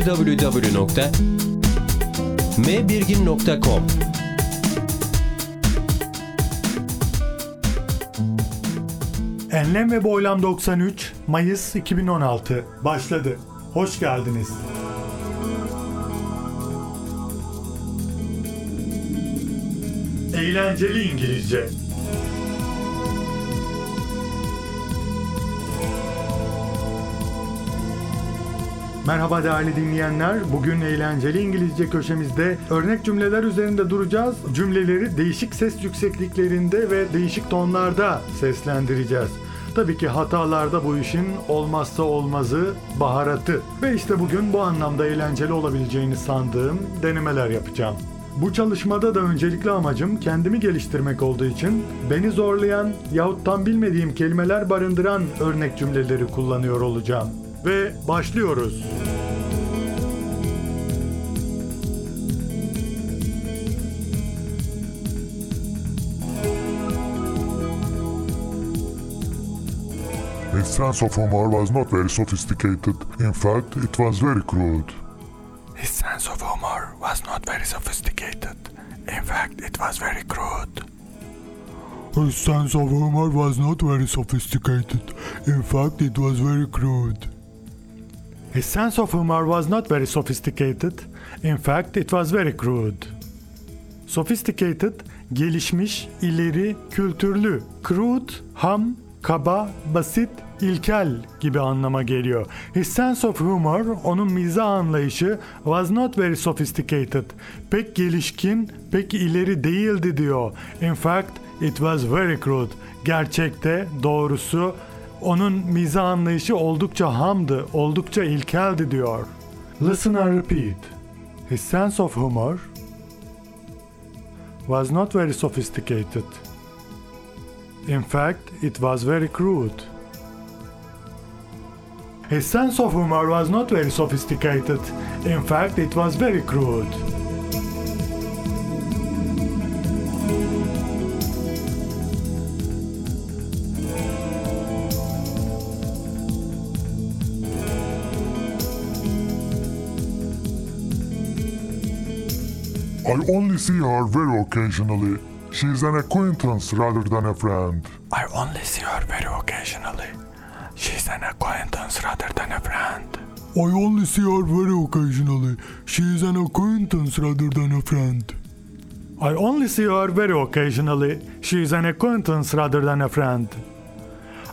www.mbirgin.com Enlem ve Boylam 93 Mayıs 2016 başladı. Hoş geldiniz. Eğlenceli İngilizce. Merhaba değerli dinleyenler. Bugün eğlenceli İngilizce köşemizde örnek cümleler üzerinde duracağız. Cümleleri değişik ses yüksekliklerinde ve değişik tonlarda seslendireceğiz. Tabii ki hatalarda bu işin olmazsa olmazı baharatı. Ve işte bugün bu anlamda eğlenceli olabileceğini sandığım denemeler yapacağım. Bu çalışmada da öncelikli amacım kendimi geliştirmek olduğu için beni zorlayan yahut tam bilmediğim kelimeler barındıran örnek cümleleri kullanıyor olacağım. Ve başlıyoruz. His sense of humor was not very sophisticated. In fact, it was very crude. His sense of humor was not very sophisticated. In fact, it was very crude. His sense of humor was not very sophisticated. In fact, it was very crude. His sense of humor was not very sophisticated. In fact, it was very crude. Sophisticated, gelişmiş, ileri, kültürlü. Crude, ham, kaba, basit, ilkel gibi anlama geliyor. His sense of humor, onun mizah anlayışı was not very sophisticated. Pek gelişkin, pek ileri değildi diyor. In fact, it was very crude. Gerçekte, doğrusu onun mizah anlayışı oldukça hamdı, oldukça ilkeldi diyor. Listen and repeat. His sense of humor was not very sophisticated. In fact, it was very crude. His sense of humor was not very sophisticated. In fact, it was very crude. I only see her very occasionally. She is an acquaintance rather than a friend. I only see her very occasionally. She's an acquaintance rather than a friend. I only see her very occasionally. She is an acquaintance rather than a friend. I only see her very occasionally. She is an acquaintance rather than a friend.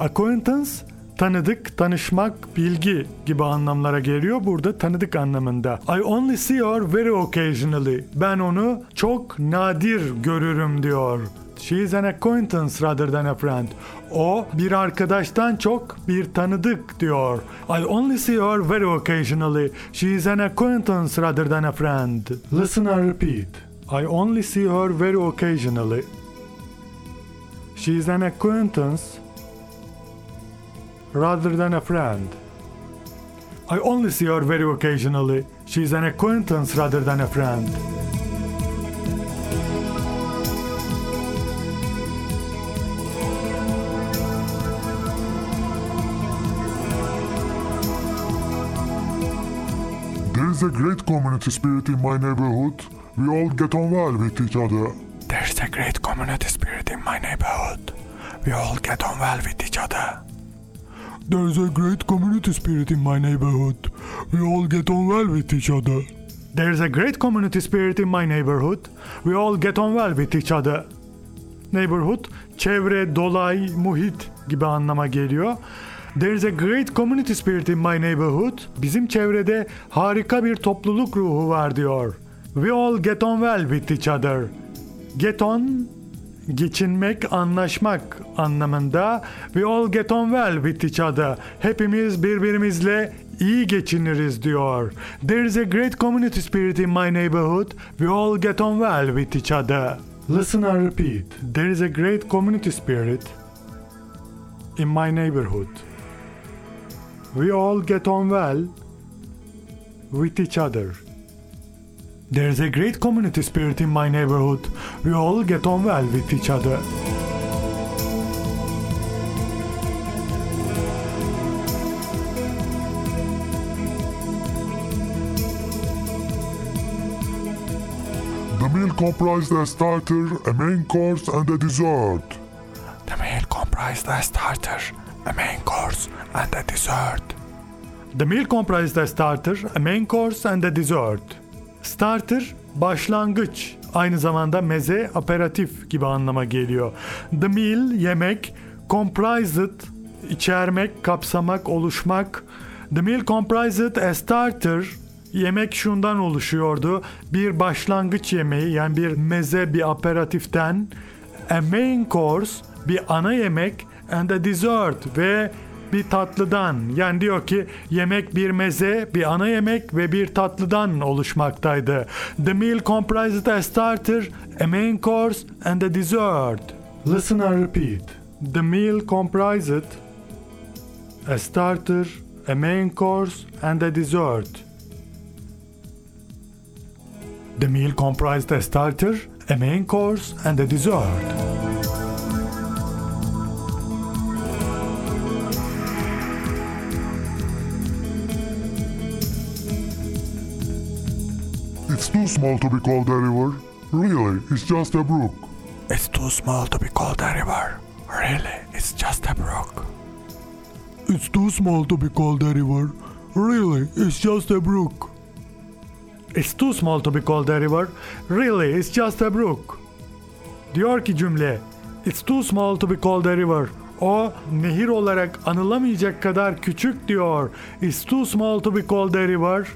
Acquaintance, tanıdık, tanışmak, bilgi gibi anlamlara geliyor. Burada tanıdık anlamında. I only see her very occasionally. Ben onu çok nadir görürüm diyor. She is an acquaintance rather than a friend. O bir arkadaştan çok bir tanıdık diyor. I only see her very occasionally. She is an acquaintance rather than a friend. Listen and repeat. I only see her very occasionally. She is an acquaintance rather than a friend. I only see her very occasionally. She is an acquaintance rather than a friend. There is a great community spirit in my neighborhood. We all get on well with each other. There's a great community spirit in my neighborhood. We all get on well with each other. There's a great community spirit in my neighborhood. We all get on well with each other. There's a great community spirit in my neighborhood. We all get on well with each other. Neighborhood, çevre, dolay, muhit gibi anlama geliyor. There's a great community spirit in my neighborhood. Bizim çevrede harika bir topluluk ruhu var diyor. We all get on well with each other. Get on geçinmek, anlaşmak anlamında. We all get on well with each other. Hepimiz birbirimizle iyi geçiniriz diyor. There is a great community spirit in my neighborhood. We all get on well with each other. Listen and repeat. There is a great community spirit in my neighborhood. We all get on well with each other. There's a great community spirit in my neighborhood. We all get on well with each other. The meal comprised a starter, a main course, and a dessert. The meal comprised a starter, a main course, and a dessert. The meal comprised a starter, a main course and a dessert. Starter başlangıç, aynı zamanda meze, aperatif gibi anlama geliyor. The meal yemek, comprised içermek, kapsamak, oluşmak. The meal comprised a starter Yemek şundan oluşuyordu. Bir başlangıç yemeği yani bir meze bir aperatiften a main course bir ana yemek and a dessert ve bir tatlıdan yani diyor ki yemek bir meze, bir ana yemek ve bir tatlıdan oluşmaktaydı. The meal comprised a starter, a main course and a dessert. Listen and repeat. The meal comprised a starter, a main course and a dessert. The meal comprised a starter, a main course and a dessert. Small to be called a river. Really, it's just a brook. It's too small to be called a river. Really, it's just a brook. It's too small to be called a river. Really, it's just a brook. It's too small to be called a river. Really, it's just a brook. Diyor ki cümle, It's too small to be called a river. O nehir olarak anılamayacak kadar küçük diyor. It's too small to be called a river.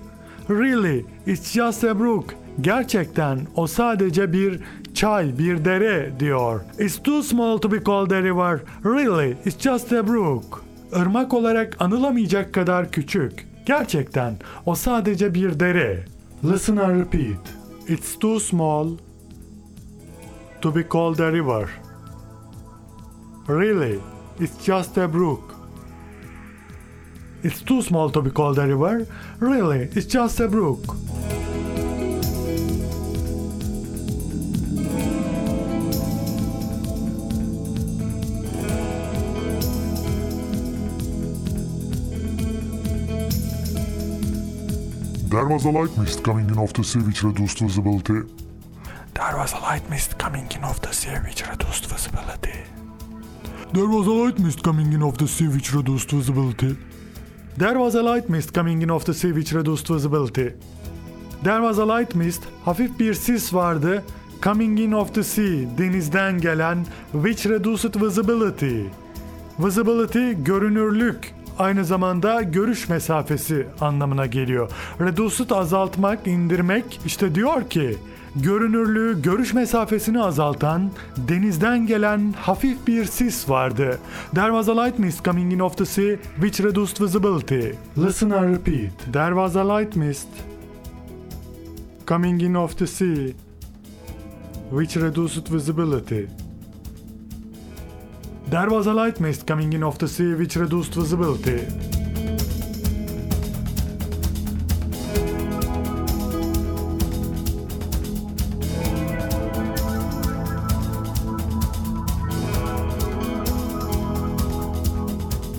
Really, it's just a brook. Gerçekten o sadece bir çay, bir dere diyor. It's too small to be called a river. Really, it's just a brook. Irmak olarak anılamayacak kadar küçük. Gerçekten o sadece bir dere. Listen and repeat. It's too small to be called a river. Really, it's just a brook. It's too small to be called a river. Really, it's just a brook. There was a light mist coming in off the sea which reduced visibility. There was a light mist coming in off the sea which reduced visibility. There was a light mist coming in off the sea which reduced visibility. There was a light mist coming in off the sea which reduced visibility. There was a light mist, hafif bir sis vardı. Coming in off the sea, denizden gelen, which reduced visibility. Visibility, görünürlük, aynı zamanda görüş mesafesi anlamına geliyor. Reduced azaltmak, indirmek, işte diyor ki, görünürlüğü, görüş mesafesini azaltan denizden gelen hafif bir sis vardı. There was a light coming in off the sea which reduced visibility. Listen and repeat. There was a light mist coming in off the sea which reduced visibility. There was a light mist coming in off the sea which reduced visibility.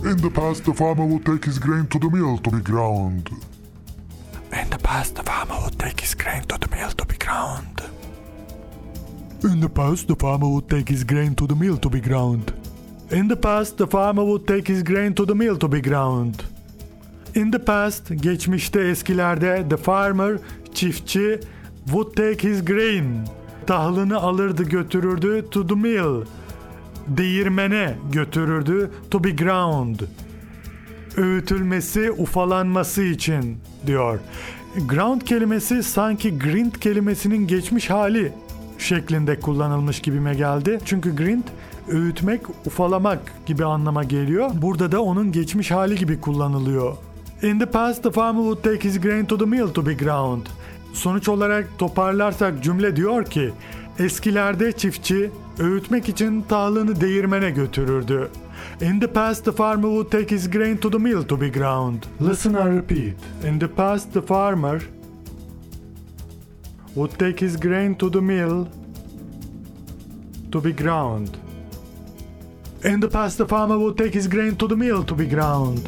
In the past, the farmer would take his grain to the mill to be ground. In the past, the farmer would take his grain to the mill to be ground. In the past, the farmer would take his grain to the mill to be ground. In the past, the farmer would take his grain to the mill to be ground. In the past, geçmişte eskilerde the farmer, çiftçi, would take his grain, tahılını alırdı götürürdü to the mill, değirmene götürürdü to be ground, öğütülmesi, ufalanması için diyor. Ground kelimesi sanki grind kelimesinin geçmiş hali şeklinde kullanılmış gibime geldi. Çünkü grind öğütmek, ufalamak gibi anlama geliyor. Burada da onun geçmiş hali gibi kullanılıyor. In the past the farmer would take his grain to the mill to be ground. Sonuç olarak toparlarsak cümle diyor ki eskilerde çiftçi öğütmek için tahılını değirmene götürürdü. In the past the farmer would take his grain to the mill to be ground. Listen and repeat. In the past the farmer would take his grain to the mill to be ground. In the past the farmer would take his grain to the mill to be ground.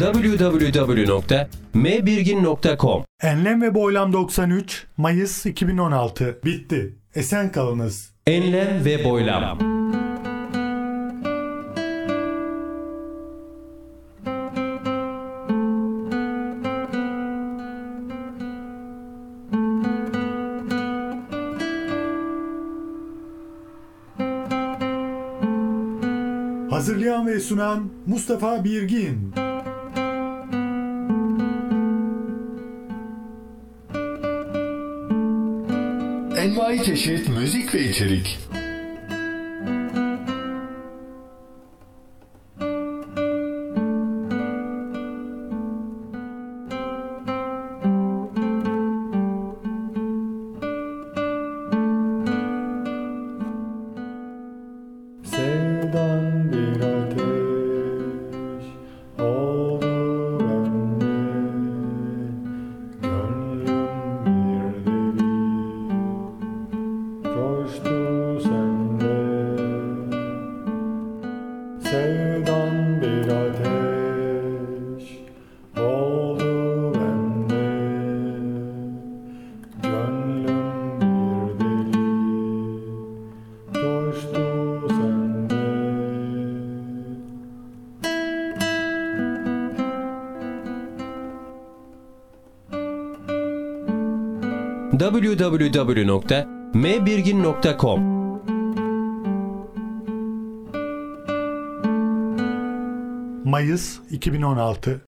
www.mbirgin.com Enlem ve Boylam 93 Mayıs 2016 bitti. Esen kalınız. Enlem ve boylam. Hazırlayan ve sunan Mustafa Birgin. Envai çeşit müzik ve içerik. www.mbirgin.com Mayıs 2016